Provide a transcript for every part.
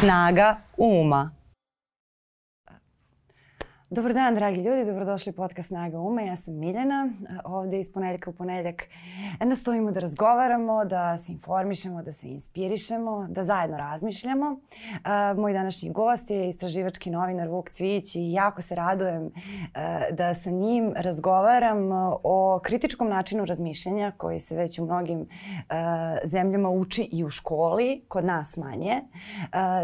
Snaga uma. Dobar dan, dragi ljudi, dobrodošli u podcast Snaga Uma. Ja sam Miljana, ovde iz ponedeljka u ponedeljak nastojimo da razgovaramo, da se informišemo, da se inspirišemo, da zajedno razmišljamo. Moj današnji gost je istraživački novinar Vuk Cvić i jako se radujem da sa njim razgovaram o kritičkom načinu razmišljanja koji se već u mnogim zemljama uči i u školi, kod nas manje.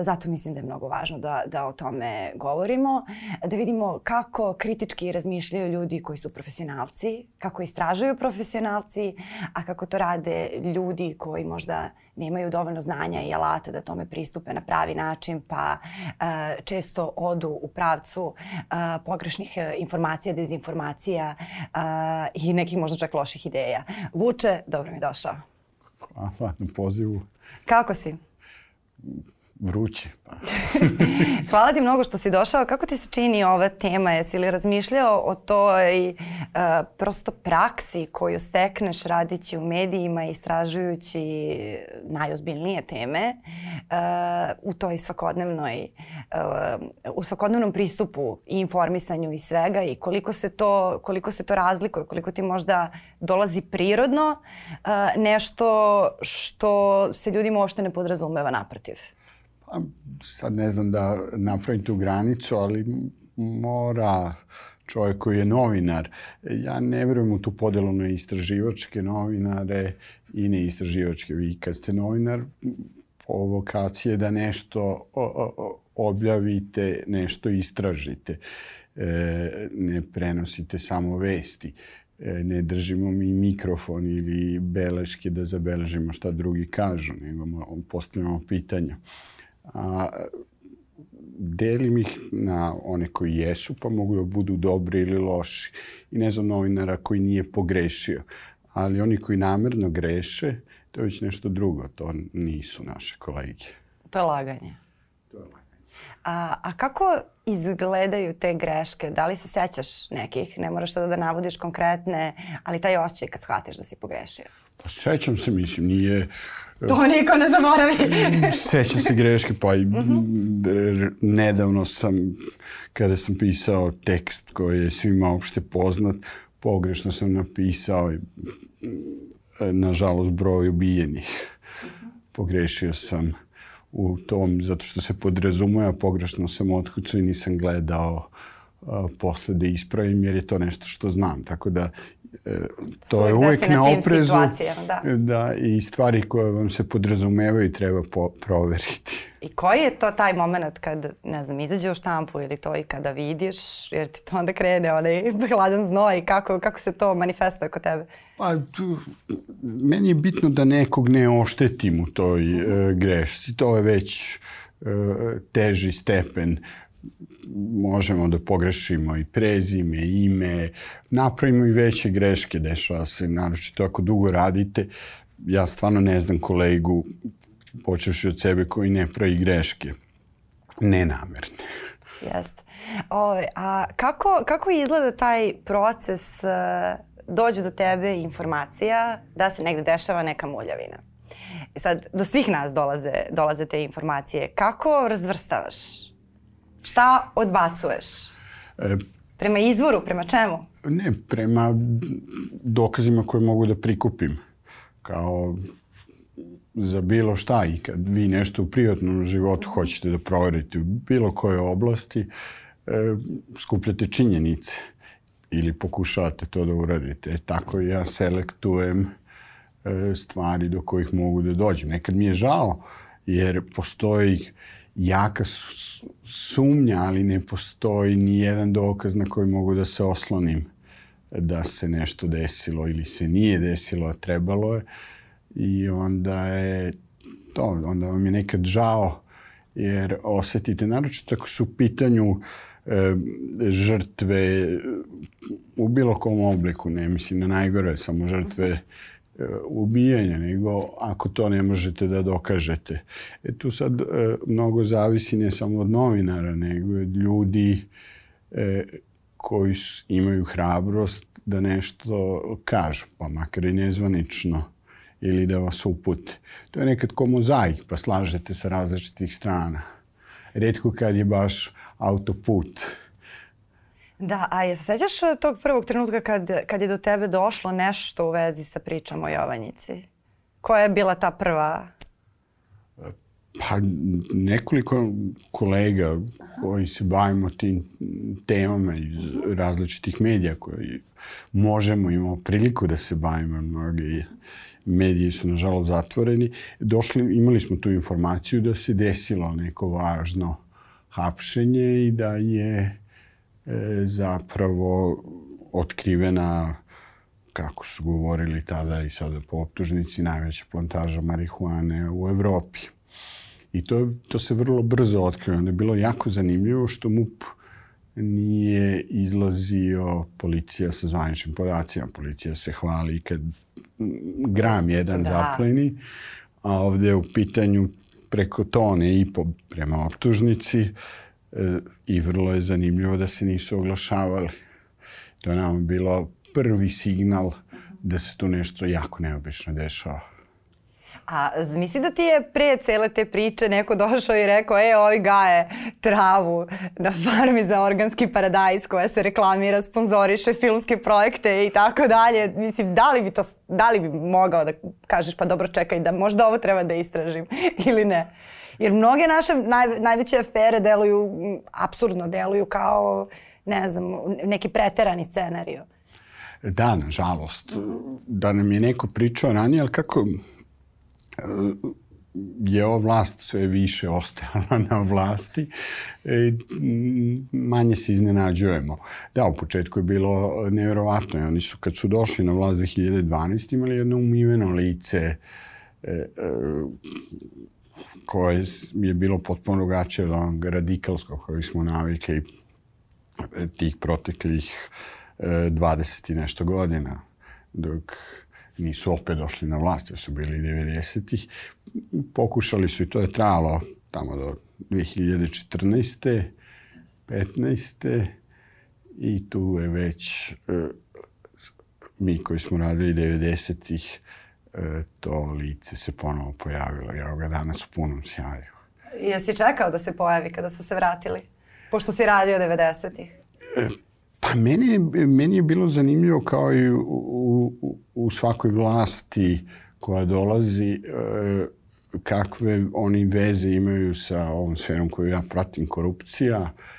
Zato mislim da je mnogo važno da, da o tome govorimo, da vidimo kako kritički razmišljaju ljudi koji su profesionalci, kako istražuju profesionalci, a kako to rade ljudi koji možda nemaju dovoljno znanja i alata da tome pristupe na pravi način, pa uh, često odu u pravcu uh, pogrešnih uh, informacija, dezinformacija uh, i nekih možda čak loših ideja. Vuče, dobro mi došao. Hvala na pozivu. Kako si? Vruće. Pa. Hvala ti mnogo što si došao. Kako ti se čini ova tema? Jesi li razmišljao o toj uh, prosto praksi koju stekneš radići u medijima i istražujući najozbiljnije teme uh, u toj svakodnevnoj uh, u svakodnevnom pristupu i informisanju i svega i koliko se to, koliko se to razlikuje, koliko ti možda dolazi prirodno uh, nešto što se ljudima uopšte ne podrazumeva naprotiv? Pa, sad ne znam da napravim tu granicu, ali mora čovjek koji je novinar. Ja ne verujem u tu podelu na istraživačke novinare i neistraživačke. Vi kad ste novinar, po vokacije da nešto objavite, nešto istražite. E, ne prenosite samo vesti. E, ne držimo mi mikrofon ili beleške da zabeležimo šta drugi kažu, nego postavljamo pitanja. A, delim ih na one koji jesu, pa mogu da budu dobri ili loši. I ne znam novinara koji nije pogrešio. Ali oni koji namerno greše, to je već nešto drugo. To nisu naše kolege. To je laganje. To je laganje. A, a kako izgledaju te greške? Da li se sećaš nekih? Ne moraš sada da navodiš konkretne, ali taj osjećaj kad shvatiš da si pogrešio. Pa sećam se, mislim, nije... To niko ne zaboravi. sećam se greške, pa i nedavno sam, kada sam pisao tekst koji je svima opšte poznat, pogrešno sam napisao i nažalost broj ubijenih. Pogrešio sam u tom, zato što se podrazumuje, a pogrešno sam otkucao i nisam gledao a, posle da ispravim, jer je to nešto što znam. Tako da E, to je uvek na oprezu. Da. da. I stvari koje vam se podrazumevaju treba po, proveriti. I koji je to taj moment kad, ne znam, izađe u štampu ili to i kada vidiš, jer ti to onda krene onaj hladan znoj, kako, kako se to manifestuje kod tebe? Pa, tu, meni je bitno da nekog ne oštetim u toj e, grešci. To je već e, teži stepen možemo da pogrešimo i prezime, ime, napravimo i veće greške, dešava se, naročito ako dugo radite. Ja stvarno ne znam kolegu, počeši od sebe, koji ne pravi greške. Nenamerne. Jeste. O, a kako, kako izgleda taj proces uh, dođe do tebe informacija da se negde dešava neka muljavina? I sad, do svih nas dolaze, dolaze te informacije. Kako razvrstavaš Šta odbacuješ? E, prema izvoru, prema čemu? Ne, prema dokazima koje mogu da prikupim. Kao za bilo šta i kad vi nešto u privatnom životu hoćete da proverite u bilo kojoj oblasti, e, skupljate činjenice ili pokušavate to da uradite. E, tako ja selektujem e, stvari do kojih mogu da dođem. Nekad mi je žao jer postoji jaka sumnja, ali ne postoji ni jedan dokaz na koji mogu da se oslonim da se nešto desilo ili se nije desilo, a trebalo je. I onda je to, onda vam je nekad žao jer osetite, naročito ako su u pitanju e, žrtve u bilo kom obliku, ne mislim na najgore, samo žrtve ubijanja, nego ako to ne možete da dokažete. E tu sad e, mnogo zavisi ne samo od novinara, nego od ljudi e, koji imaju hrabrost da nešto kažu, pa makar i nezvanično ili da vas upute. To je nekad ko mozaik, pa slažete sa različitih strana. Redko kad je baš autoput. Da, a je se sećaš tog prvog trenutka kad, kad je do tebe došlo nešto u vezi sa pričom o Jovanjici? Koja je bila ta prva Pa nekoliko kolega koji se bavimo tim temama iz različitih medija koji možemo, imamo priliku da se bavimo, mnogi mediji su nažalost zatvoreni, došli, imali smo tu informaciju da se desilo neko važno hapšenje i da je e, zapravo otkrivena kako su govorili tada i sada po optužnici najveća plantaža marihuane u Evropi. I to, to se vrlo brzo otkrilo. Onda je bilo jako zanimljivo što MUP nije izlazio policija sa zvaničnim podacima. Policija se hvali kad gram jedan da. zapleni, a ovde je u pitanju preko tone i po prema optužnici i vrlo je zanimljivo da se nisu oglašavali. To je nam bilo prvi signal da se tu nešto jako neobično dešava. A misli da ti je pre cele te priče neko došao i rekao, e, ovi gaje travu na farmi za organski paradajz koja se reklamira, sponzoriše filmske projekte i tako dalje. Mislim, da li bi to, da li bi mogao da kažeš, pa dobro čekaj, da možda ovo treba da istražim ili ne? Jer mnoge naše naj, najveće afere deluju, absurdno deluju kao, ne znam, neki preterani scenario. Da, nažalost. Da nam je neko pričao ranije, ali kako je ova vlast sve više ostajala na vlasti, e, manje se iznenađujemo. Da, u početku je bilo nevjerovatno. Oni su, kad su došli na vlast 2012, imali jedno umiveno lice e, e, koje je bilo potpuno drugačije od onog radikalskog koji smo navikli tih proteklih 20 i nešto godina. Dok nisu opet došli na vlast, jer su bili 90-ih. Pokušali su i to je trajalo tamo do 2014. 15. I tu je već e, mi koji smo radili 90-ih e, to lice se ponovo pojavilo. Evo ga danas u punom sjaju. Jesi čekao da se pojavi kada su se vratili? Pošto si radio 90-ih. E, Pa meni, meni je bilo zanimljivo kao i u, u, u svakoj vlasti koja dolazi e, kakve oni veze imaju sa ovom sferom koju ja pratim, korupcija, e,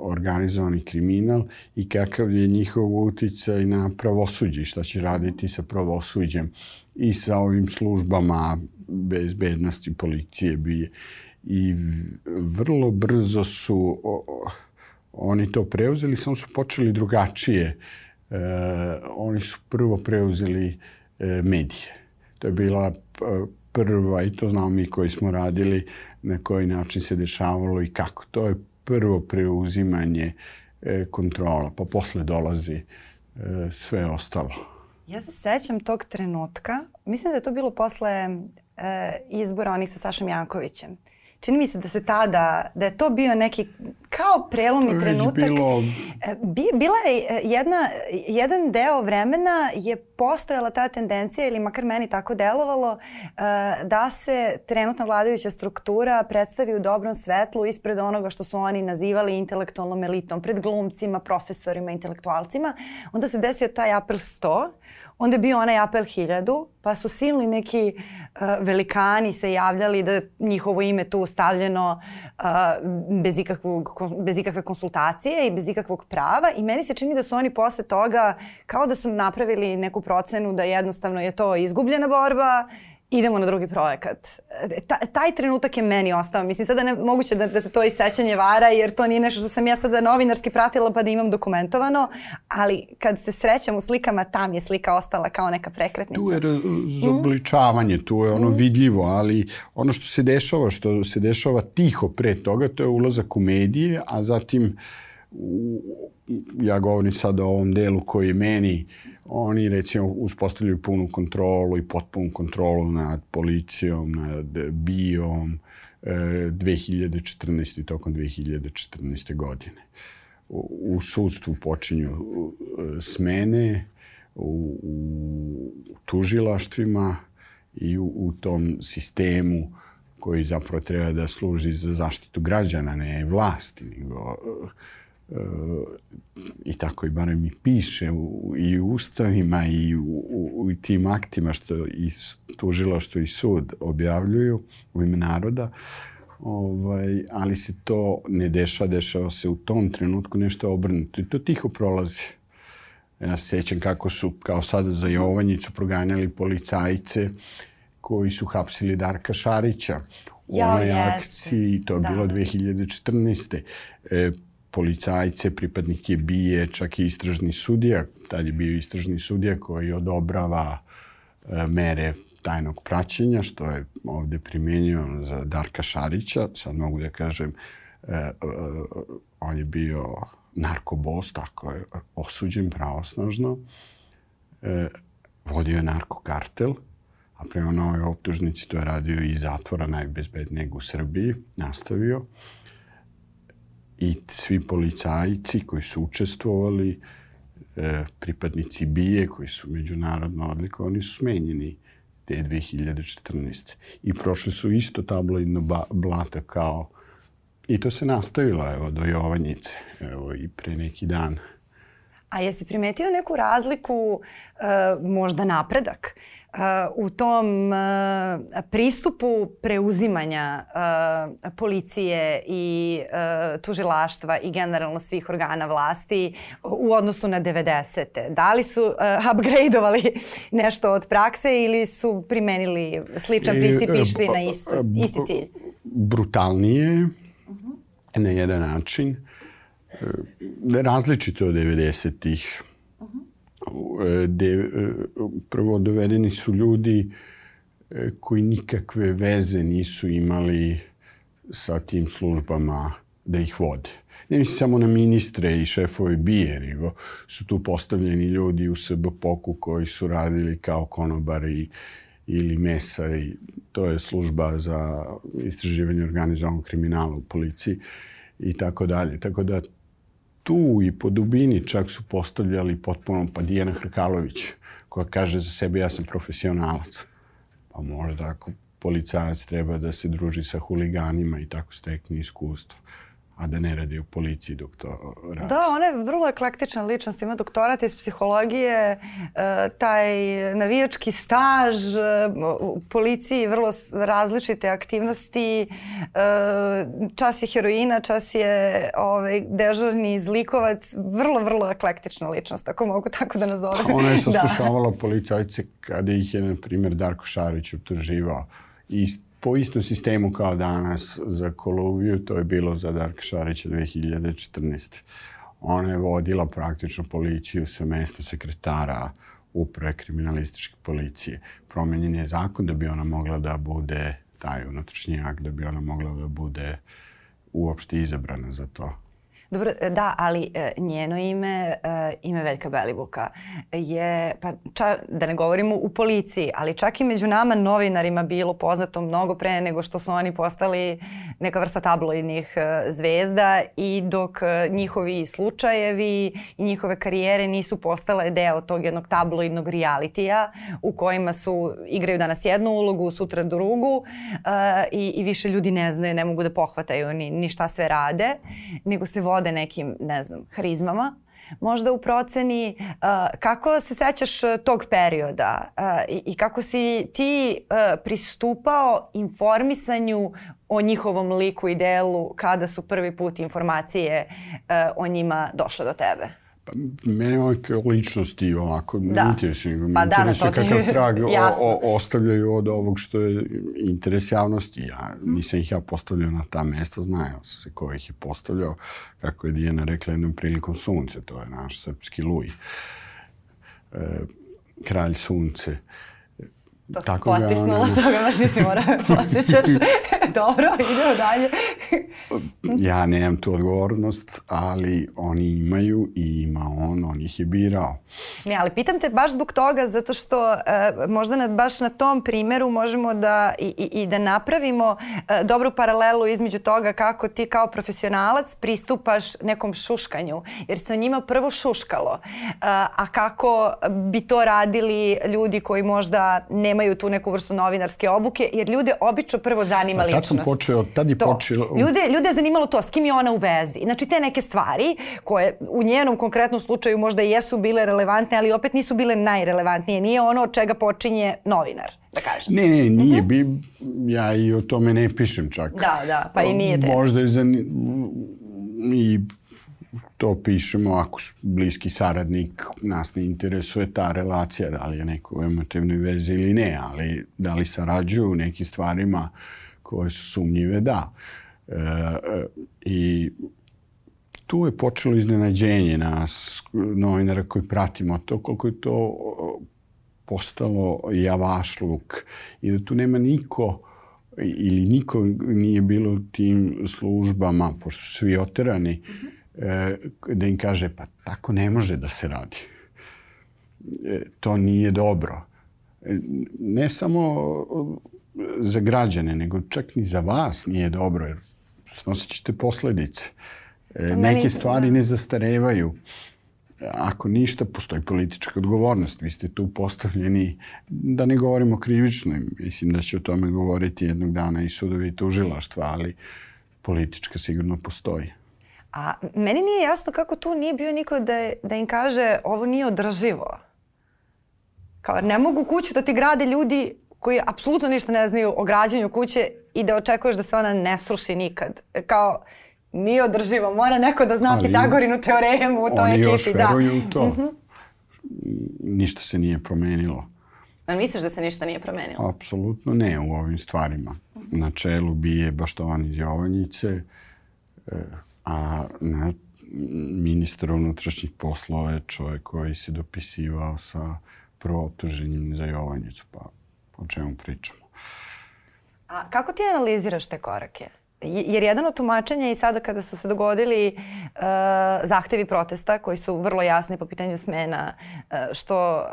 organizovani kriminal i kakav je njihov uticaj na pravosuđe, šta će raditi sa pravosuđem i sa ovim službama bezbednosti, policije, bije. I vrlo brzo su... Oni to preuzeli, samo su počeli drugačije. E, oni su prvo preuzeli e, medije. To je bila e, prva, i to znamo mi koji smo radili, na koji način se dešavalo i kako. To je prvo preuzimanje e, kontrola, pa posle dolazi e, sve ostalo. Ja se sećam tog trenutka, mislim da je to bilo posle e, izbora onih sa Sašom Jankovićem čini mi se da se tada, da je to bio neki kao prelomni trenutak. Bilo... E, bi, bila je e, jedna, jedan deo vremena je postojala ta tendencija ili makar meni tako delovalo e, da se trenutna vladajuća struktura predstavi u dobrom svetlu ispred onoga što su oni nazivali intelektualnom elitom, pred glumcima, profesorima, intelektualcima. Onda se desio taj apel 100 Onda je bio onaj apel hiljadu, pa su silni neki uh, velikani se javljali da njihovo ime tu stavljeno uh, bez, ikakvog, bez ikakve konsultacije i bez ikakvog prava. I meni se čini da su oni posle toga kao da su napravili neku procenu da jednostavno je to izgubljena borba idemo na drugi projekat. E, ta, taj trenutak je meni ostao. Mislim, sada ne moguće da, da to i sećanje vara, jer to nije nešto što sam ja sada novinarski pratila pa da imam dokumentovano, ali kad se srećam u slikama, tam je slika ostala kao neka prekretnica. Tu je razobličavanje, tu je ono mm. vidljivo, ali ono što se dešava, što se dešava tiho pre toga, to je ulazak u medije, a zatim u, ja govorim sad o ovom delu koji je meni oni recimo uspostavljaju punu kontrolu i potpunu kontrolu nad policijom, nad bijom, 2014. E, i tokom 2014. godine. U sudstvu počinju e, smene, u, u tužilaštvima i u, u tom sistemu koji zapravo treba da služi za zaštitu građana, ne vlasti, nego e, i tako i barem i piše u, i u ustavima i u, u, u tim aktima što i tužilaštvo i sud objavljuju u ime naroda, ovaj, ali se to ne dešava, dešava se u tom trenutku nešto obrnuto i to tiho prolazi. Ja se sećam kako su, kao sada za Jovanjicu, proganjali policajce koji su hapsili Darka Šarića u ja, onoj akciji, to je da. bilo 2014. E, policajce, pripadnike bije, čak i istražni sudija, tad je bio istražni sudija koji odobrava e, mere tajnog praćenja, što je ovde primjenio za Darka Šarića. Sad mogu da kažem, e, e, on je bio narkobos, tako je, osuđen pravosnažno. Vodio je narkokartel, a prema novoj optužnici to je radio i zatvora najbezbednijeg u Srbiji, nastavio. I svi policajci koji su učestvovali, e, pripadnici BIE koji su međunarodno odlikovani su smenjeni te 2014. I prošli su isto tabloidno blata kao I to se nastavilo evo, do Jovanjice, evo i pre neki dan. A jesi primetio neku razliku, e, možda napredak, u tom pristupu preuzimanja policije i tužilaštva i generalno svih organa vlasti u odnosu na 90. Da li su upgradeovali nešto od prakse ili su primenili sličan pristup i išli na isto, isti cilj? Brutalnije uh -huh. na jedan način. Različito od 90-ih de, prvo dovedeni su ljudi e, koji nikakve veze nisu imali sa tim službama da ih vode. Ne mislim samo na ministre i šefove bije, nego su tu postavljeni ljudi u SBPOK-u koji su radili kao konobari ili mesari. To je služba za istraživanje organizovanog kriminala u policiji i tako dalje. Tako da tu i po dubini čak su postavljali potpuno, pa Dijana Hrkalović, koja kaže za sebe ja sam profesionalac. Pa možda ako policajac treba da se druži sa huliganima i tako stekne iskustvo a da ne radi u policiji dok to radi. Da, ona je vrlo eklektična ličnost, ima doktorat iz psihologije, e, taj navijački staž, e, u policiji vrlo različite aktivnosti, e, čas je heroina, čas je ovaj, dežurni zlikovac, vrlo, vrlo eklektična ličnost, ako mogu tako da nazovem. Pa ona je da. saslušavala da. policajce kada ih je, na primjer, Darko Šarić utuživao i po istom sistemu kao danas za Koluviju, to je bilo za Darka Šarića 2014. Ona je vodila praktično policiju sa mesta sekretara uprave kriminalističke policije. Promenjen je zakon da bi ona mogla da bude taj unutrašnji akt, da bi ona mogla da bude uopšte izabrana za to. Dobro, e, da, ali e, njeno ime, e, ime Veljka Belivuka je, pa ča, da ne govorimo u policiji, ali čak i među nama novinarima bilo poznato mnogo pre nego što su oni postali neka vrsta tabloidnih zvezda i dok njihovi slučajevi i njihove karijere nisu postale deo tog jednog tabloidnog realitija u kojima su, igraju danas jednu ulogu, sutra drugu i, i više ljudi ne znaju, ne mogu da pohvataju ni, ni šta sve rade, nego se vode vode nekim, ne znam, hrizmama, možda u proceni. Uh, kako se sećaš uh, tog perioda uh, i, i kako si ti uh, pristupao informisanju o njihovom liku i delu kada su prvi put informacije uh, o njima došle do tebe? Mene ličnosti ovako da. ne interesuje, nego pa me da, interesuje kakav trag o, o, ostavljaju od ovog što je interes javnosti. Ja, nisam ih ja postavljao na ta mesta, znaju se ko ih je postavljao. Kako je Dijana rekla jednom prilikom sunce, to je naš srpski luj. E, kralj sunce. To Tako sam potisnula, ona... toga baš nisi morao me podsjećaš. Dobro, idemo dalje. ja nemam tu odgovornost, ali oni imaju i ima on, on ih je birao. Ne, ali pitam te baš zbog toga, zato što e, možda na, baš na tom primeru možemo da i, i, i da napravimo e, dobru paralelu između toga kako ti kao profesionalac pristupaš nekom šuškanju, jer se o njima prvo šuškalo, e, a kako bi to radili ljudi koji možda nemaju tu neku vrstu novinarske obuke, jer ljude obično prvo zanima ličnost. Tad sam počeo, tad je to. počelo... Ljude, ljude je zanimalo to, s kim je ona u vezi. Znači te neke stvari koje u njenom konkretnom slučaju možda i jesu bile relevantne, ali opet nisu bile najrelevantnije. Nije ono od čega počinje novinar da kažem. Ne, ne, nije. Mhm. bi, ja i o tome ne pišem čak. Da, da, pa i nije te. Možda je za... I to pišemo ako bliski saradnik, nas ne interesuje ta relacija, da li je neko u emotivnoj vezi ili ne, ali da li sarađuju u nekim stvarima koje su sumnjive, da. E, e, I tu je počelo iznenađenje nas, novinara koji pratimo to, koliko je to postalo javašluk i da tu nema niko ili niko nije bilo tim službama, pošto su svi oterani, mm -hmm da im kaže pa tako ne može da se radi. E, to nije dobro. E, ne samo za građane, nego čak ni za vas nije dobro, jer snosit ćete posledice. Neke stvari da. ne zastarevaju. Ako ništa, postoji politička odgovornost. Vi ste tu postavljeni, da ne govorimo krivično, mislim da će o tome govoriti jednog dana i sudovi i tužilaštva, ali politička sigurno postoji. A meni nije jasno kako tu nije bio niko da, da im kaže ovo nije održivo. Kao ne mogu kuću da ti grade ljudi koji apsolutno ništa ne znaju o građenju kuće i da očekuješ da se ona ne sruši nikad. Kao nije održivo, mora neko da zna Ali, Pitagorinu teoremu u toj ekipi. Oni još veruju u to. Mm -hmm. Ništa se nije promenilo. A misliš da se ništa nije promenilo? Apsolutno ne u ovim stvarima. Na čelu bije Baštovan iz Jovanjice, e, a na, ministar unutrašnjih poslova je čovjek koji se dopisivao sa prvooptuženjem za Jovanjicu, pa o čemu pričamo. A kako ti analiziraš te korake? Jer jedan od tumačenja i sada kada su se dogodili uh, zahtevi protesta koji su vrlo jasni po pitanju smena uh, što uh,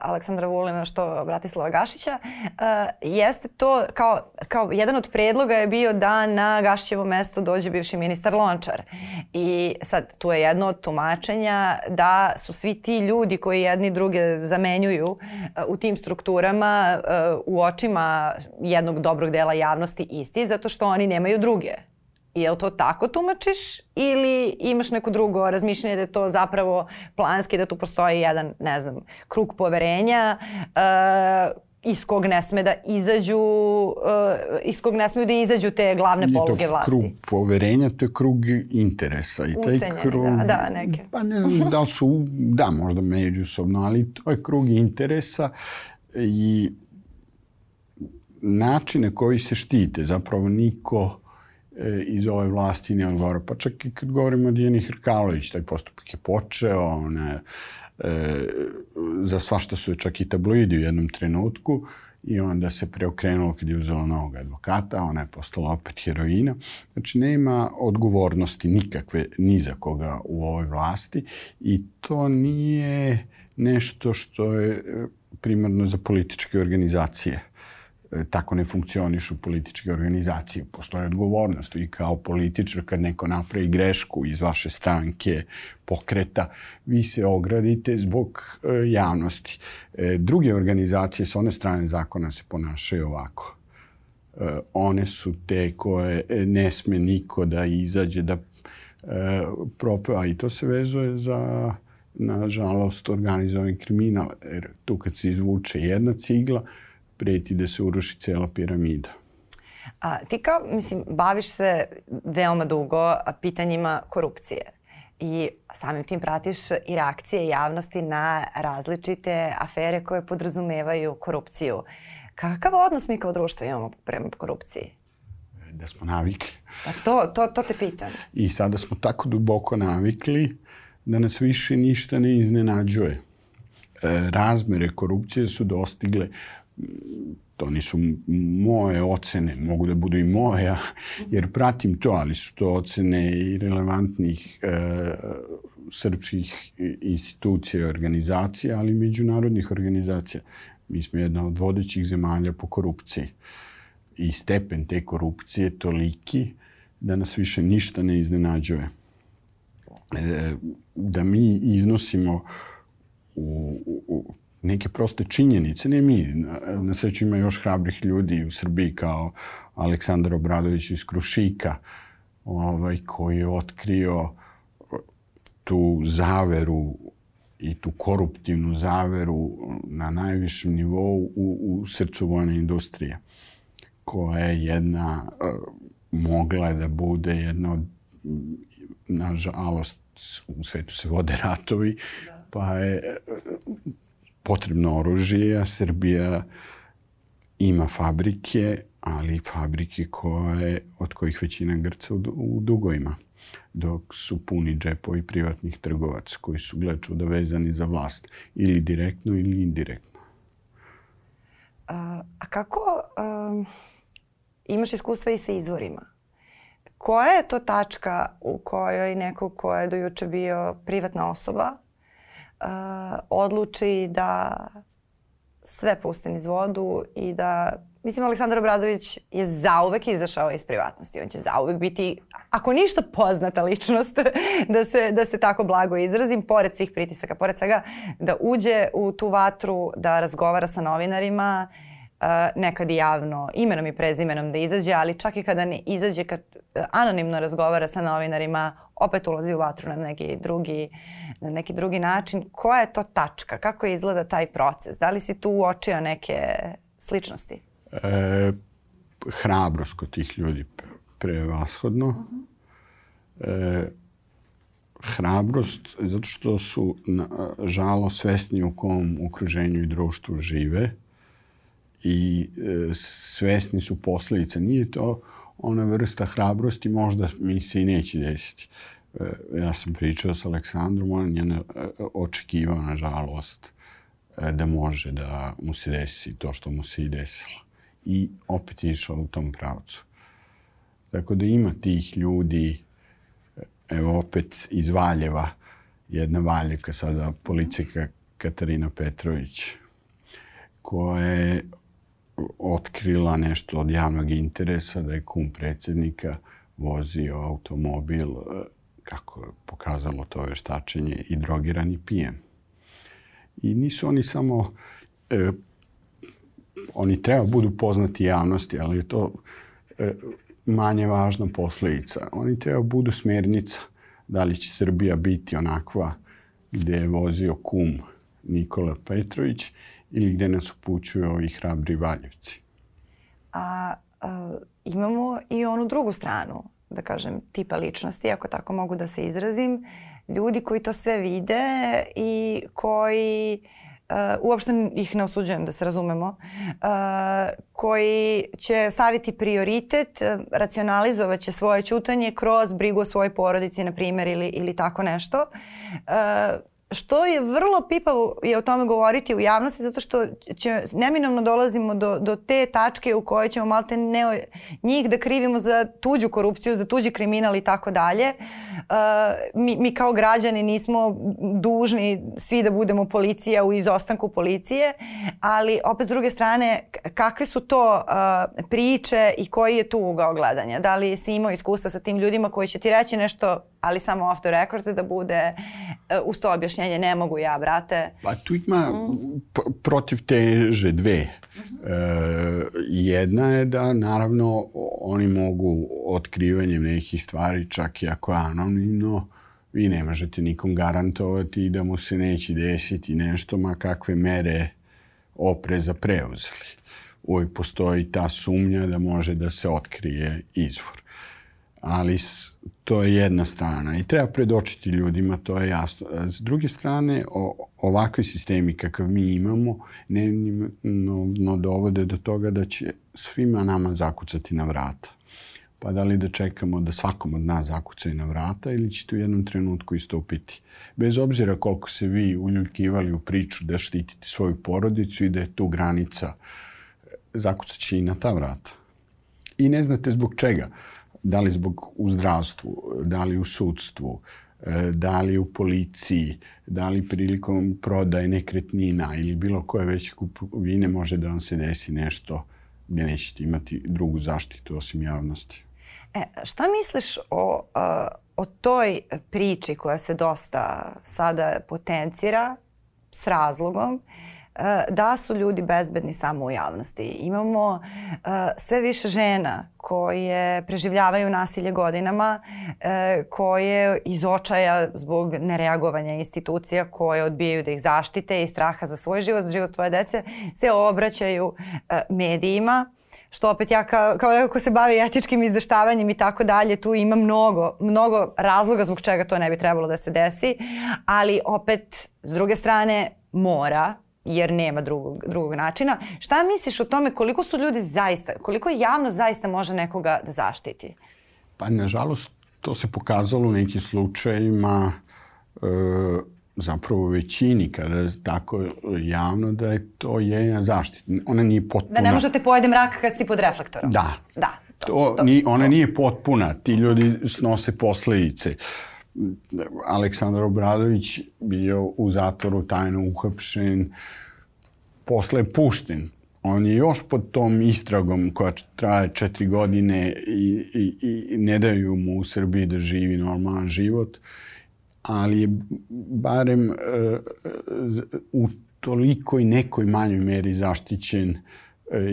Aleksandra Vulina, što Bratislava Gašića, uh, jeste to kao, kao jedan od predloga je bio da na Gašićevo mesto dođe bivši ministar Lončar. I sad tu je jedno od tumačenja da su svi ti ljudi koji jedni druge zamenjuju uh, u tim strukturama uh, u očima jednog dobrog dela javnosti isti zato što oni nemaju drugi druge. Je li to tako tumačiš ili imaš neko drugo razmišljanje da je to zapravo planski, da tu postoji jedan, ne znam, krug poverenja uh, iz kog ne sme da izađu, uh, iz kog ne smeju da izađu te glavne poluge vlasti. krug poverenja, to je krug interesa. I taj Ucenjeni, krug, da, da, neke. Pa ne znam da li su, da, možda međusobno, ali to je krug interesa i načine koji se štite. Zapravo niko iz ove vlasti ne odgovara. Pa čak i kad govorimo o Dijeni Hrkalović, taj postupak je počeo, ona e, za svašta su čak i tabloidi u jednom trenutku i onda se preokrenulo kad je uzela novog advokata, ona je postala opet heroina. Znači, nema odgovornosti nikakve ni za koga u ovoj vlasti i to nije nešto što je primarno za političke organizacije tako ne funkcionišu političke organizacije. Postoje odgovornost. Vi kao političar kad neko napravi grešku iz vaše stranke, pokreta, vi se ogradite zbog e, javnosti. E, druge organizacije sa one strane zakona se ponašaju ovako. E, one su te koje ne sme niko da izađe da e, propeva i to se vezuje za nažalost organizovan kriminal. Jer tu kad se izvuče jedna cigla, preti da se uruši cela piramida. A, ti kao, mislim, baviš se veoma dugo pitanjima korupcije i samim tim pratiš i reakcije javnosti na različite afere koje podrazumevaju korupciju. Kakav odnos mi kao društvo imamo prema korupciji? Da smo navikli. Pa to, to, to te pitam. I sada smo tako duboko navikli da nas više ništa ne iznenađuje. E, razmere korupcije su dostigle to nisu moje ocene, mogu da budu i moja, jer pratim to, ali su to ocene i relevantnih e, srpskih institucija i organizacija, ali i međunarodnih organizacija. Mi smo jedna od vodećih zemalja po korupciji. I stepen te korupcije je toliki da nas više ništa ne iznenađuje. E, da mi iznosimo u, u, neke proste činjenice, ne mi, na, na sreću ima još hrabrih ljudi u Srbiji kao Aleksandar Obradović iz Krušika, ovaj, koji je otkrio tu zaveru i tu koruptivnu zaveru na najvišem nivou u, u srcu vojne industrije, koja je jedna, mogla je da bude jedna od, nažalost, u svetu se vode ratovi, da. pa je potrebno oružje, a Srbija ima fabrike, ali fabrike koje, od kojih većina Grca u, u dok su puni džepovi privatnih trgovaca koji su, gle čuda, vezani za vlast. Ili direktno ili indirektno. A, a kako um, imaš iskustva i sa izvorima? Koja je to tačka u kojoj neko ko je dojuče bio privatna osoba odluči da sve pusti niz vodu i da Mislim, Aleksandar Obradović je zauvek izašao iz privatnosti. On će zauvek biti, ako ništa, poznata ličnost, da se, da se tako blago izrazim, pored svih pritisaka, pored svega, da uđe u tu vatru, da razgovara sa novinarima, nekad i javno, imenom i prezimenom da izađe, ali čak i kada ne izađe, kad anonimno razgovara sa novinarima, opet ulazi u vatru na neki drugi, na neki drugi način. Koja je to tačka? Kako izgleda taj proces? Da li si tu uočio neke sličnosti? e, hrabrost kod tih ljudi prevashodno. Uh -huh. e, hrabrost zato što su na, žalo svesni u kom okruženju i društvu žive i e, svesni su posledica. Nije to ona vrsta hrabrosti možda mi se i neće desiti. E, ja sam pričao sa Aleksandrom, on je ne, očekivao, nažalost, e, da može da mu se desi to što mu se i desilo i opet je išao u tom pravcu. Tako da ima tih ljudi, evo opet iz Valjeva, jedna Valjevka sada, policika Katarina Petrović, koja je otkrila nešto od javnog interesa da je kum predsednika vozio automobil, kako je pokazalo to veštačenje, i drogiran i pijen. I nisu oni samo e, oni treba budu poznati javnosti, ali je to e, manje važna posledica. Oni treba budu smernica da li će Srbija biti onakva gde je vozio kum Nikola Petrović ili gde nas upućuju ovi hrabri Valjevci. A, a imamo i onu drugu stranu, da kažem, tipa ličnosti, ako tako mogu da se izrazim. Ljudi koji to sve vide i koji uh, uopšte ih ne osuđujem da se razumemo, uh, koji će staviti prioritet, uh, racionalizovaće svoje čutanje kroz brigu o svojoj porodici, na primjer, ili, ili tako nešto. Uh, što je vrlo pipavo je o tome govoriti u javnosti zato što će, neminovno dolazimo do, do te tačke u kojoj ćemo malte ne njih da krivimo za tuđu korupciju, za tuđi kriminal i tako dalje. Uh, mi, mi kao građani nismo dužni svi da budemo policija u izostanku policije, ali opet s druge strane kakve su to uh, priče i koji je tu ugao gledanja? Da li si imao iskustva sa tim ljudima koji će ti reći nešto ali samo off the record da bude uh, uz to objašnjenje ne mogu ja, brate. Pa tu ima mm. protiv teže dve. Mm -hmm. e, jedna je da naravno oni mogu otkrivanjem nekih stvari čak i ako je anonimno vi ne možete nikom garantovati da mu se neće desiti nešto ma kakve mere opreza preuzeli. Uvijek postoji ta sumnja da može da se otkrije izvor. Ali to je jedna strana i treba predočiti ljudima, to je jasno. S druge strane, o, ovakvi sistemi kakav mi imamo ne, no, no dovode do toga da će svima nama zakucati na vrata. pa da li da čekamo da svakom od nas zakucaju na vrata ili ćete u jednom trenutku istupiti. Bez obzira koliko se vi uljuljkivali u priču da štitite svoju porodicu i da je tu granica, zakucat će i na ta vrata. I ne znate zbog čega. Da li zbog u zdravstvu, da li u sudstvu, e, da li u policiji, da li prilikom prodaje nekretnina ili bilo koje veće kupovine može da vam se desi nešto gde nećete imati drugu zaštitu osim javnosti. E, šta misliš o, o toj priči koja se dosta sada potencira s razlogom da su ljudi bezbedni samo u javnosti. Imamo e, sve više žena koje preživljavaju nasilje godinama, e, koje iz očaja zbog nereagovanja institucija koje odbijaju da ih zaštite i straha za svoj život, za život svoje dece, se obraćaju medijima što opet ja kao, kao neko ko se bavi etičkim izveštavanjem i tako dalje, tu ima mnogo, mnogo razloga zbog čega to ne bi trebalo da se desi, ali opet s druge strane mora, jer nema drugog, drugog načina. Šta misliš o tome koliko su ljudi zaista, koliko javno zaista može nekoga da zaštiti? Pa nažalost to se pokazalo u nekim slučajima e, zapravo u većini kada je tako javno da je to jedna zaštita. Ona nije potpuna. Da ne možete pojede mrak kad si pod reflektorom. Da. Da. To, to, ni, ona to. nije potpuna. Ti ljudi snose posledice. Aleksandar Obradović bio u zatvoru tajno uhapšen, posle je pušten. On je još pod tom istragom koja traje četiri godine i, i, i ne daju mu u Srbiji da živi normalan život. Ali je barem uh, u tolikoj nekoj manjoj meri zaštićen uh,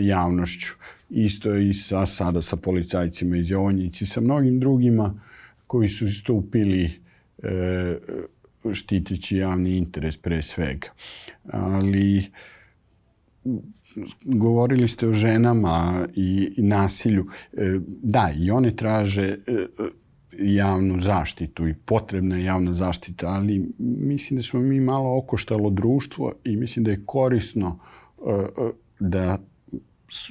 javnošću. Isto je i sa, sada sa policajcima iz Jovanjici, sa mnogim drugima koji su istupili uh, štiteći javni interes pre svega. Ali govorili ste o ženama i, i nasilju. Da, i one traže javnu zaštitu i potrebna je javna zaštita, ali mislim da smo mi malo okoštalo društvo i mislim da je korisno uh, uh, da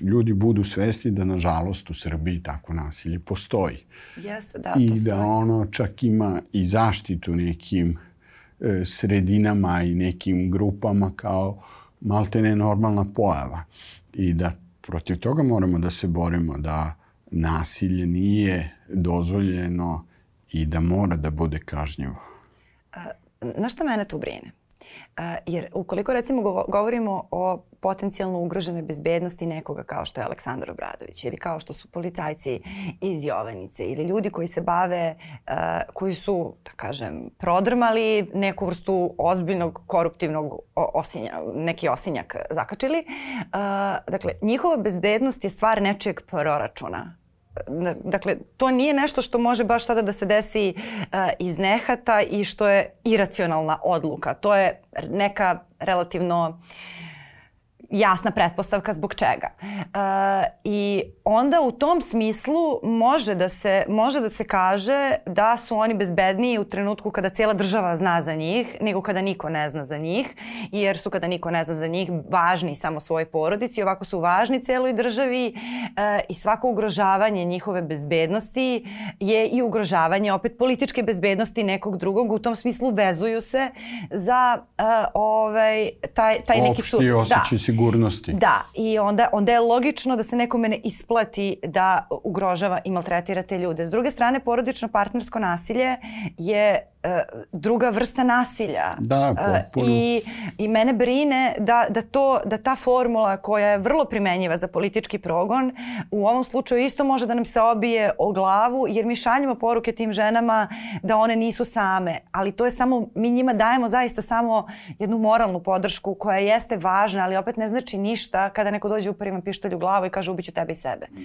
ljudi budu svesni da nažalost u Srbiji tako nasilje postoji. Jeste, da, I to da stoji. ono čak ima i zaštitu nekim e, sredinama i nekim grupama kao maltene normalna pojava. I da protiv toga moramo da se borimo, da nasilje nije dozvoljeno i da mora da bude kažnjivo. Na šta mene tu brine? Jer ukoliko recimo govorimo o potencijalno ugroženoj bezbednosti nekoga kao što je Aleksandar Obradović ili kao što su policajci iz Jovanice ili ljudi koji se bave, koji su, da kažem, prodrmali neku vrstu ozbiljnog koruptivnog osinja, neki osinjak zakačili. Dakle, njihova bezbednost je stvar nečeg proračuna Dakle, to nije nešto što može baš sada da se desi uh, iz nehata i što je iracionalna odluka. To je neka relativno uh, jasna pretpostavka zbog čega. E, I onda u tom smislu može da, se, može da se kaže da su oni bezbedniji u trenutku kada cijela država zna za njih nego kada niko ne zna za njih jer su kada niko ne zna za njih važni samo svojoj porodici ovako su važni celoj državi e, i svako ugrožavanje njihove bezbednosti je i ugrožavanje opet političke bezbednosti nekog drugog. U tom smislu vezuju se za uh, ovaj, taj, taj neki su... Opšti osjećaj da, sigurnosti. Da, i onda, onda je logično da se nekome ne isplati da ugrožava i maltretira te ljude. S druge strane, porodično partnersko nasilje je druga vrsta nasilja. Da, e, potpuno. I, I mene brine da, da, to, da ta formula koja je vrlo primenjiva za politički progon u ovom slučaju isto može da nam se obije o glavu jer mi šaljemo poruke tim ženama da one nisu same. Ali to je samo, mi njima dajemo zaista samo jednu moralnu podršku koja jeste važna, ali opet ne znači ništa kada neko dođe upari vam pištolj u glavu i kaže ubiću tebe i sebe. Mm.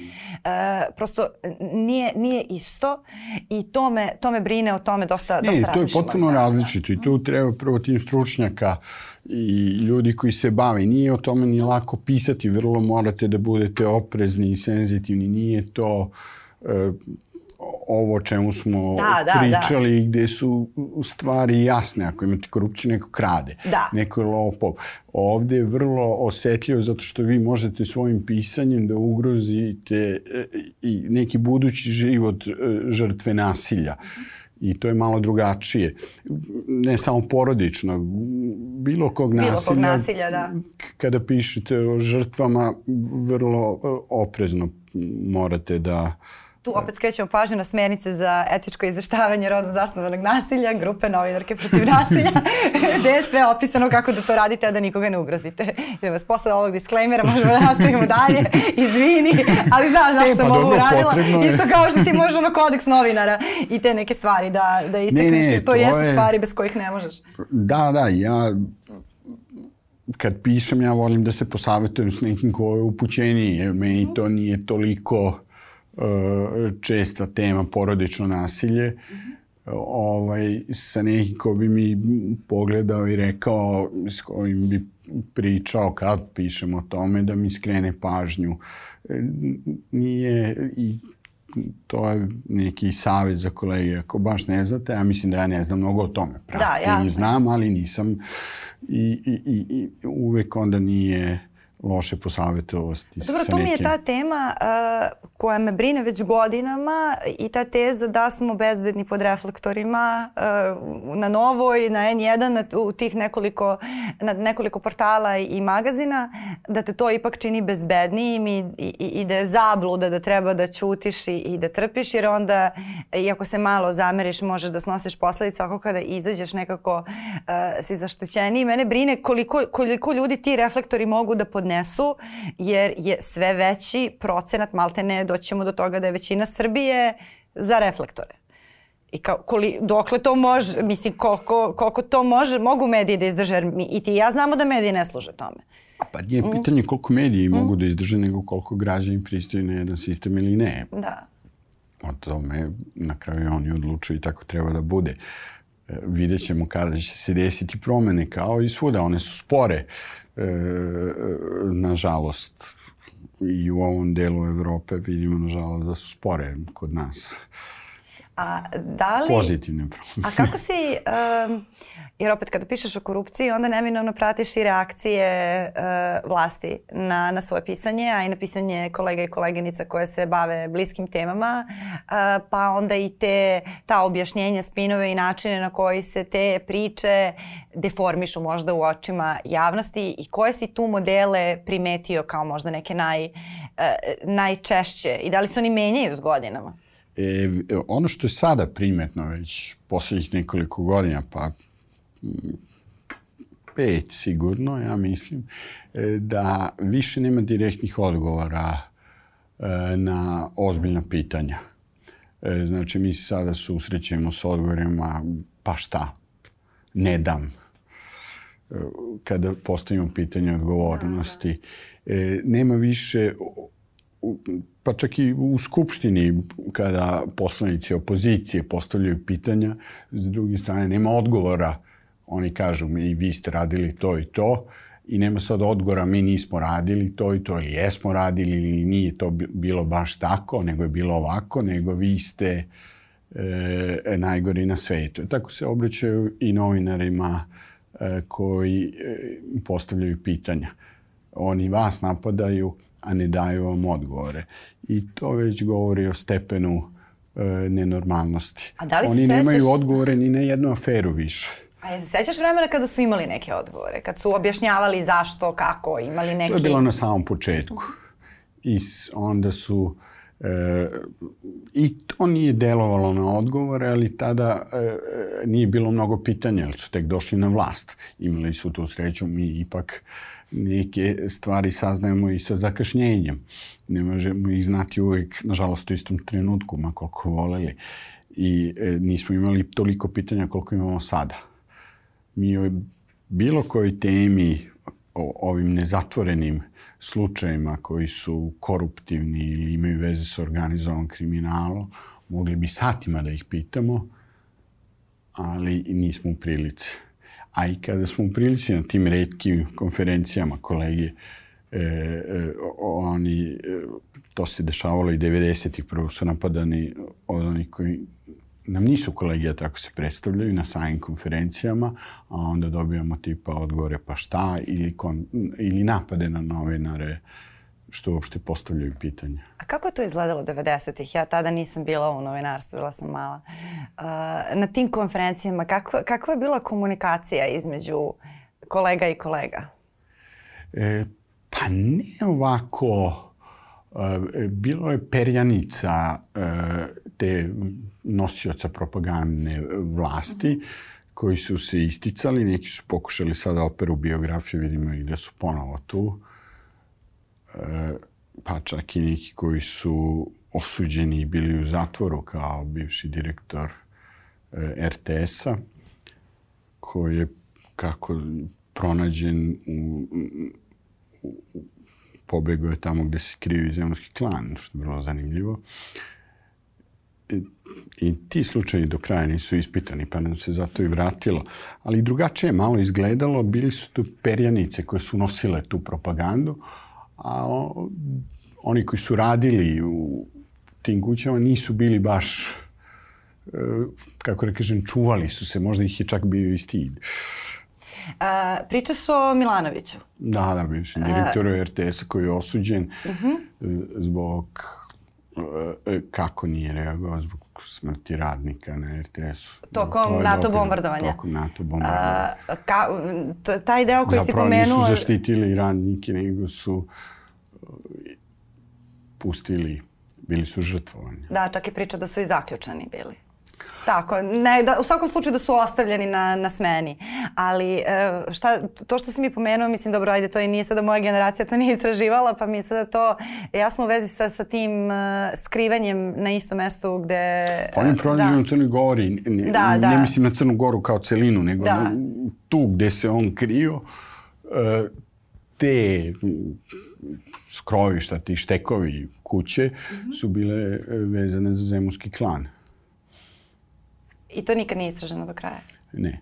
E, prosto nije, nije isto i to me, to me brine o tome dosta, ne, dosta to je potpuno različito i tu treba prvo tim stručnjaka i ljudi koji se bave. Nije o tome ni lako pisati, vrlo morate da budete oprezni i senzitivni. Nije to... E, ovo čemu smo da, da, pričali, da. gde su stvari jasne. Ako imate korupciju, neko krade, da. neko je lopov. Ovde je vrlo osetljivo zato što vi možete svojim pisanjem da ugrozite e, i neki budući život e, žrtve nasilja. I to je malo drugačije. Ne samo porodično, bilo kog bilo nasilja. Kog nasilja da. Kada pišete o žrtvama, vrlo e, oprezno morate da uh, tu opet skrećemo pažnju na smernice za etičko izveštavanje rodno zasnovanog nasilja, grupe novinarke protiv nasilja, gde je sve opisano kako da to radite, a da nikoga ne ugrozite. I vas posle ovog disklejmera možemo da nastavimo dalje, izvini, ali znaš zašto sam pa ovo uradila. Isto kao što ti možeš ono kodeks novinara i te neke stvari da, da istakneš. Ne, ne, to, to jesu je... stvari bez kojih ne možeš. Da, da, ja kad pišem ja volim da se posavetujem s nekim ko je upućeniji, jer meni to nije toliko česta tema porodično nasilje. Mm -hmm. ovaj, sa nekim ko bi mi pogledao i rekao, s kojim bi pričao kad pišem o tome, da mi skrene pažnju. E, nije i to je neki savjet za kolege. Ako baš ne znate, ja mislim da ja ne znam mnogo o tome. Pratim, da, jasno. znam, ali nisam. I, i, i, i uvek onda nije loše posavetovosti. Dobro, to mi je ta tema uh, koja me brine već godinama i ta teza da smo bezbedni pod reflektorima uh, na Novoj, na N1, na, u tih nekoliko, na nekoliko portala i magazina, da te to ipak čini bezbednijim i, i, i da je zabluda da treba da ćutiš i, i da trpiš, jer onda, iako se malo zameriš, možeš da snosiš posledice, ako kada izađeš nekako uh, si zaštećeniji. Mene brine koliko, koliko ljudi ti reflektori mogu da podnesu podnesu, jer je sve veći procenat, malte ne, doćemo do toga da je većina Srbije za reflektore. I kao, koli, dokle to može, mislim, koliko, koliko to može, mogu mediji da izdrže, jer mi, i ti i ja znamo da mediji ne služe tome. Pa nije mm. pitanje koliko mediji mm. mogu da izdrže, nego koliko građani pristaju na jedan sistem ili ne. Da. O tome na kraju oni odlučuju i tako treba da bude. E, vidjet ćemo kada će se desiti promene, kao i svuda, one su spore e, nažalost i u ovom delu Evrope vidimo nažalost da su spore kod nas. A da li... Pozitivne promene. A kako si, um, jer opet kada pišeš o korupciji, onda neminovno pratiš i reakcije uh, vlasti na, na svoje pisanje, a i na pisanje kolega i koleginica koje se bave bliskim temama, uh, pa onda i te, ta objašnjenja, spinove i načine na koji se te priče deformišu možda u očima javnosti i koje si tu modele primetio kao možda neke naj, uh, najčešće i da li se oni menjaju s godinama? E, ono što je sada primetno već poslednjih nekoliko godina, pa pet sigurno, ja mislim, e, da više nema direktnih odgovora e, na ozbiljna pitanja. E, znači, mi se sada susrećemo s odgovorima, pa šta, ne dam, kada postavimo pitanje odgovornosti. Nema više pa čak i u Skupštini kada poslanici opozicije postavljaju pitanja, s druge strane nema odgovora. Oni kažu mi vi ste radili to i to i nema sad odgovora mi nismo radili to i to ili jesmo radili ili nije to bilo baš tako, nego je bilo ovako, nego vi ste e, najgori na svetu. Tako se obraćaju i novinarima e, koji e, postavljaju pitanja. Oni vas napadaju, a ne daju vam odgovore. I to već govori o stepenu e, nenormalnosti. A da li Oni sećaš... nemaju odgovore ni na jednu aferu više. A je se sećaš vremena kada su imali neke odgovore? Kad su objašnjavali zašto, kako, imali neki... To je bilo na samom početku. I onda su... E, I to nije delovalo na odgovore, ali tada e, e, nije bilo mnogo pitanja, jer su tek došli na vlast. Imali su tu sreću, mi ipak neke stvari saznajemo i sa zakašnjenjem. Ne možemo ih znati uvek, nažalost, u istom trenutku, ma koliko voleli. I e, nismo imali toliko pitanja koliko imamo sada. Mi o bilo kojoj temi, o ovim nezatvorenim slučajima koji su koruptivni ili imaju veze sa organizovanom kriminalom, mogli bi satima da ih pitamo, ali nismo u prilici. A i kada smo u prilici na tim redkim konferencijama kolege e, e, oni, e, to se dešavalo i 90-ih, prvo su napadani od onih koji nam nisu kolegija, tako se predstavljaju na sajim konferencijama, a onda dobijamo tipa odgovore pa šta ili, kon, ili napade na novinare što uopšte postavljaju pitanja. A kako je to izgledalo 90-ih? Ja tada nisam bila u novinarstvu, bila sam mala. Uh, na tim konferencijama, kako, kakva je bila komunikacija između kolega i kolega? E, pa ne ovako. E, bilo je perjanica e, te nosioca propagandne vlasti koji su se isticali, neki su pokušali sada operu biografije, vidimo i da su ponovo tu. E, pa čak i neki koji su osuđeni i bili u zatvoru kao bivši direktor RTS-a, koji je kako pronađen u, u, pobegao je tamo gde se kriju i zemljski klan, što je vrlo zanimljivo. I, I ti slučaji do kraja nisu ispitani, pa nam se zato i vratilo. Ali drugačije je malo izgledalo, bili su tu perjanice koje su nosile tu propagandu, a oni koji su radili u tim kućama nisu bili baš e, kako da kažem, čuvali su se, možda ih je čak bio i stid. A, pričaš o Milanoviću. Da, da, bivši direktor RTS-a koji je osuđen uh mhm. -huh. zbog e, kako nije reagovao zbog smrti radnika na RTS-u. Tokom NATO bombardovanja. Tokom NATO bombardovanja. A, ka, taj deo koji Zapravo si pomenuo... Zapravo nisu zaštitili radnike, nego su e, pustili, bili su žrtvovani. Da, čak je priča da su i zaključani bili. Tako, ne, da, u svakom slučaju da su ostavljeni na, na smeni. Ali e, šta, to što si mi pomenuo, mislim, dobro, ajde, to i nije sada moja generacija, to nije istraživala, pa mi sada to jasno u vezi sa, sa tim uh, skrivanjem na istom mestu gde... Pa on je pronađen da. u Crnoj Gori, ne, da, da. ne mislim na Crnu Goru kao celinu, nego da. na, tu gde se on krio, uh, te skrovišta, ti štekovi kuće mm -hmm. su bile vezane za zemuski klan. I to nikad nije istraženo do kraja? Ne.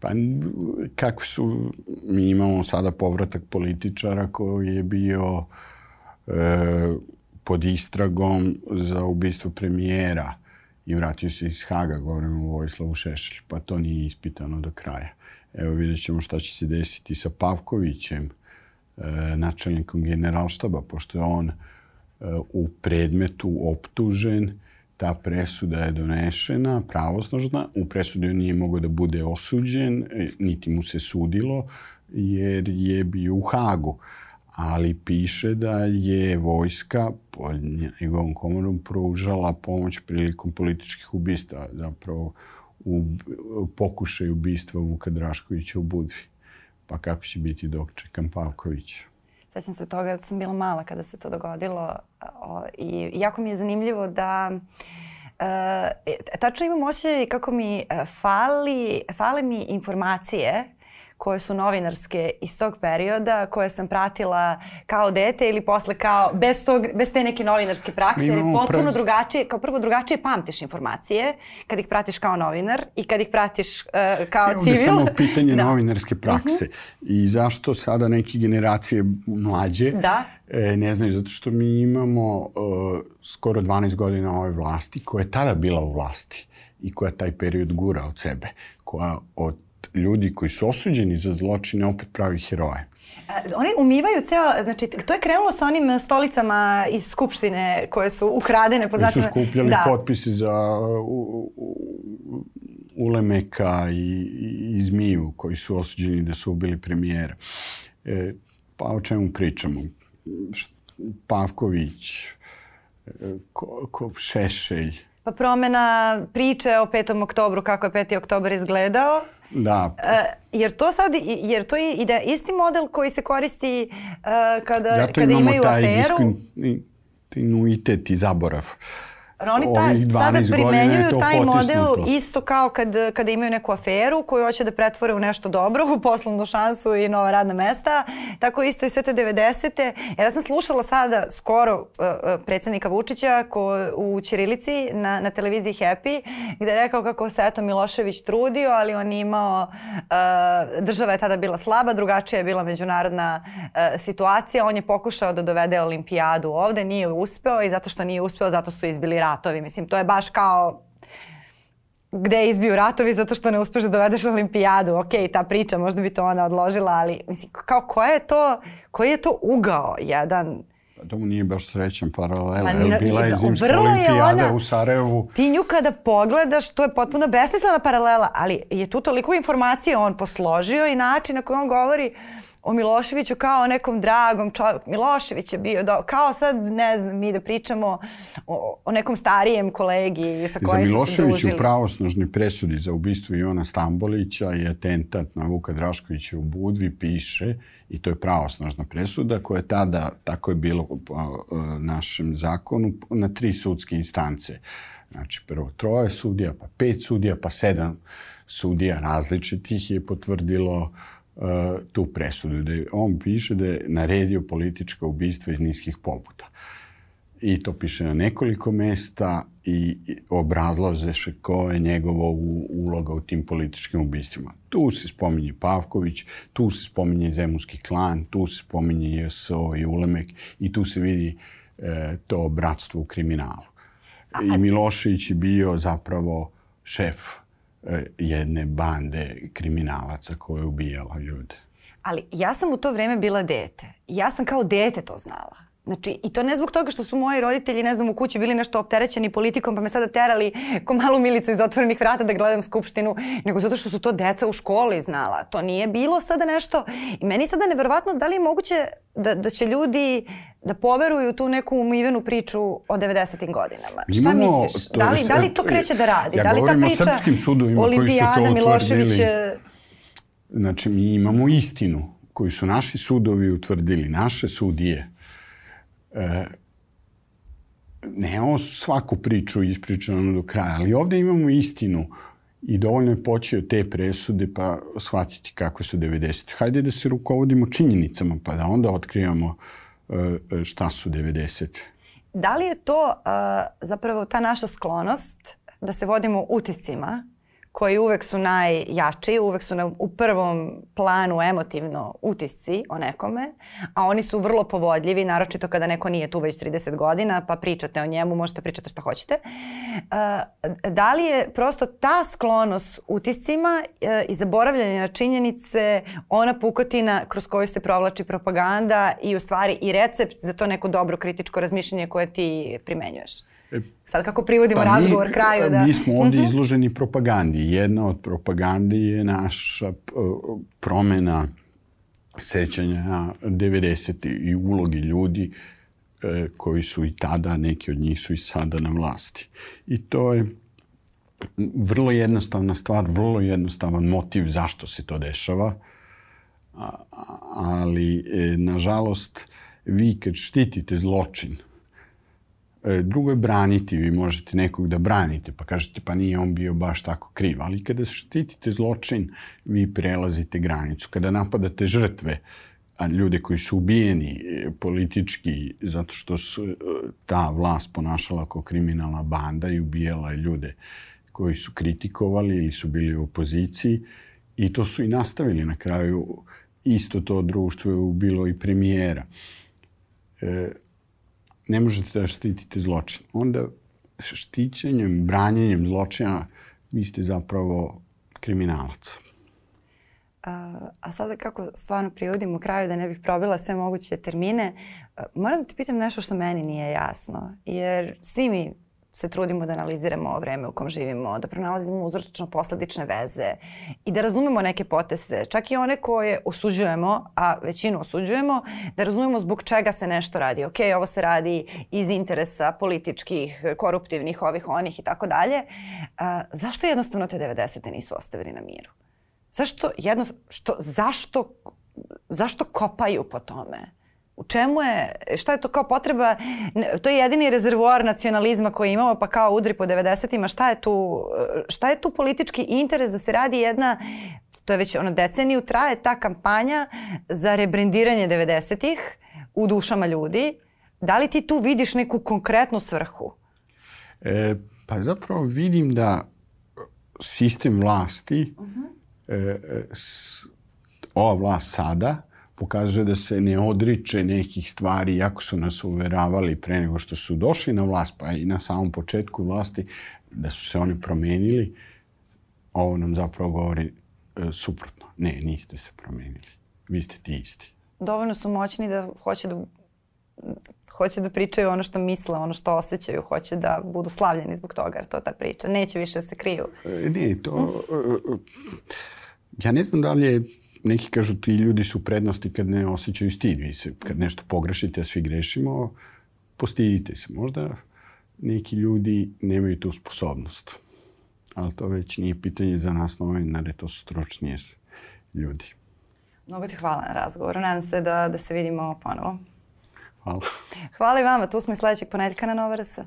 Pa kako su, mi imamo sada povratak političara koji je bio e, pod istragom za ubistvo premijera i vratio se iz Haga, govorimo o Vojislavu Šešelju, pa to nije ispitano do kraja. Evo vidjet ćemo šta će se desiti sa Pavkovićem, e, načelnikom generalštaba, pošto je on e, u predmetu optužen ta presuda je donešena, pravosnožna, u presudi on nije mogao da bude osuđen, e, niti mu se sudilo, jer je bio u Hagu. Ali piše da je vojska pod njegovom komorom pružala pomoć prilikom političkih ubista, zapravo u pokušaju ubistva Vuka Draškovića u Budvi. Pa kako će biti dok čekam Pavkovića? Sećam se toga da sam bila mala kada se to dogodilo o, i jako mi je zanimljivo da e, tačno imam osjećaj kako mi e, fali, fale mi informacije koje su novinarske iz tog perioda, koje sam pratila kao dete ili posle kao, bez, tog, bez te neke novinarske prakse, jer je potpuno pravi... drugačije, kao prvo drugačije pamtiš informacije kad ih pratiš kao novinar i kad ih pratiš uh, kao Evo civil. Ovde samo pitanje da. novinarske prakse uh -huh. i zašto sada neke generacije mlađe da. e, ne znaju, zato što mi imamo uh, skoro 12 godina ove vlasti koja je tada bila u vlasti i koja taj period gura od sebe, koja od ljudi koji su osuđeni za zločine opet pravi heroje. Oni umivaju ceo, znači to je krenulo sa onim stolicama iz Skupštine koje su ukradene. Po Koji su skupljali da. potpise za u, u, Ulemeka i, i Zmiju koji su osuđeni da su ubili premijera. E, pa o čemu pričamo? Pavković, e, ko, ko, Šešelj. Pa promena priče o 5. oktobru, kako je 5. oktobar izgledao Da. Uh, jer to sad, jer to je ide isti model koji se koristi uh, kada, Zato kada imaju aferu. Zato imamo taj diskontinuitet i zaborav. Oni ta, sada primenjuju taj model isto kao kad, kada imaju neku aferu koju hoće da pretvore u nešto dobro, u poslovnu šansu i nova radna mesta. Tako isto i sve te 90. Ja sam slušala sada skoro uh, uh, predsednika Vučića ko, u Ćirilici na, na televiziji Happy gde je rekao kako se eto Milošević trudio, ali on je imao, uh, država je tada bila slaba, drugačija je bila međunarodna uh, situacija. On je pokušao da dovede olimpijadu ovde, nije uspeo i zato što nije uspeo, zato su izbili ratovi. Mislim, to je baš kao gde izbiju ratovi zato što ne uspeš da dovedeš na olimpijadu. Ok, ta priča, možda bi to ona odložila, ali mislim, kao koja je to, koji je to ugao jedan Pa to mu nije baš srećan paralela. Pa, bila je zimska olimpijada ona, u Sarajevu. Ti nju kada pogledaš, to je potpuno besmislena paralela, ali je tu toliko informacije on posložio i način na koji on govori o Miloševiću kao o nekom dragom čovjeku. Milošević je bio, do, kao sad, ne znam, mi da pričamo o, o nekom starijem kolegi sa kojim se Milošević u pravosnožnoj presudi za ubistvo Ivana Stambolića i atentat na Vuka Draškovića u Budvi piše, i to je pravosnožna presuda, koja je tada, tako je bilo u našem zakonu, na tri sudske instance. Znači, prvo troje sudija, pa pet sudija, pa sedam sudija različitih je potvrdilo uh, tu presudu. Da on piše da je naredio politička ubistva iz niskih pobuta. I to piše na nekoliko mesta i obrazlaže ko je njegova uloga u tim političkim ubistvima. Tu se spominje Pavković, tu se spominje Zemunski klan, tu se spominje JSO i Ulemek i tu se vidi e, to bratstvo u kriminalu. I Milošević je bio zapravo šef jedne bande kriminalaca koja je ubijala ljude. Ali ja sam u to vreme bila dete. Ja sam kao dete to znala. Znači, i to ne zbog toga što su moji roditelji, ne znam, u kući bili nešto opterećeni politikom, pa me sada terali ko malu milicu iz otvorenih vrata da gledam skupštinu, nego zato što su to deca u školi znala. To nije bilo sada nešto. I meni sada neverovatno da li je moguće da, da će ljudi da poveruju tu neku umivenu priču o 90. godinama. Šta Imamo, misliš? Da li, da li to kreće da radi? Ja da li ta priča o srpskim sudovima koji su to utvrdili. Znači, mi imamo istinu koju su naši sudovi utvrdili, naše sudije e, nemamo svaku priču ispričanu do kraja, ali ovde imamo istinu i dovoljno je poći od te presude pa shvatiti kako su 90. Hajde da se rukovodimo činjenicama pa da onda otkrivamo e, šta su 90. Da li je to zapravo ta naša sklonost da se vodimo utiscima koji uvek su najjači, uvek su na, u prvom planu emotivno utisci o nekome, a oni su vrlo povodljivi, naročito kada neko nije tu već 30 godina, pa pričate o njemu, možete pričati šta hoćete. Uh, da li je prosto ta sklonost utiscima uh, i zaboravljanje na činjenice ona pukotina kroz koju se provlači propaganda i u stvari i recept za to neko dobro kritičko razmišljanje koje ti primenjuješ? E, Sad kako privodimo pa razgovor mi, kraju da... Mi smo ovde uh mhm. izloženi propagandi. Jedna od propagandi je naša promena sećanja na 90. i ulogi ljudi e, koji su i tada, neki od njih su i sada na vlasti. I to je vrlo jednostavna stvar, vrlo jednostavan motiv zašto se to dešava, ali e, nažalost vi kad štitite zločin, E, drugo je braniti, vi možete nekog da branite, pa kažete pa nije on bio baš tako kriv, ali kada štitite zločin, vi prelazite granicu. Kada napadate žrtve, a ljude koji su ubijeni e, politički zato što su e, ta vlast ponašala kao kriminalna banda i ubijala ljude koji su kritikovali ili su bili u opoziciji i to su i nastavili na kraju isto to društvo je ubilo i premijera. E, ne možete da štitite zločin. Onda štićenjem, branjenjem zločina vi ste zapravo kriminalac. A, a sada kako stvarno privodim u kraju da ne bih probila sve moguće termine, moram da te pitam nešto što meni nije jasno. Jer svi mi se trudimo da analiziramo vreme u kom živimo, da pronalazimo uzročno-posledične veze i da razumemo neke potese, čak i one koje osuđujemo, a većinu osuđujemo, da razumemo zbog čega se nešto radi. Ok, ovo se radi iz interesa političkih, koruptivnih, ovih, onih i tako dalje. Zašto jednostavno te 90. nisu ostavili na miru? Zašto, jedno, što, zašto, zašto kopaju po tome? U čemu je, šta je to kao potreba, to je jedini rezervoar nacionalizma koji imamo, pa kao udri po 90-ima, šta je tu, šta je tu politički interes da se radi jedna to je već ono deceniju traje ta kampanja za rebrendiranje 90-ih u dušama ljudi. Da li ti tu vidiš neku konkretnu svrhu? E, pa zapravo vidim da sistem vlasti, uh -huh. e, s, ova vlast sada, pokazuje da se ne odriče nekih stvari, jako su nas uveravali pre nego što su došli na vlast, pa i na samom početku vlasti, da su se oni promenili. Ovo nam zapravo govori e, suprotno. Ne, niste se promenili. Vi ste ti isti. Dovoljno su moćni da hoće da hoće da pričaju ono što misle, ono što osjećaju, hoće da budu slavljeni zbog toga, jer to ta priča. Neće više da se kriju. E, ne, to... Hm? Ja ne znam da li je neki kažu ti ljudi su prednosti kad ne osjećaju stid. Vi se, kad nešto pogrešite, a svi grešimo, postidite se. Možda neki ljudi nemaju tu sposobnost. Ali to već nije pitanje za nas novinare, to su stručnije ljudi. Mnogo ti hvala na razgovoru. Nadam se da, da se vidimo ponovo. Hvala. Hvala i vama. Tu smo i sledećeg ponedjeljka na Nova RS.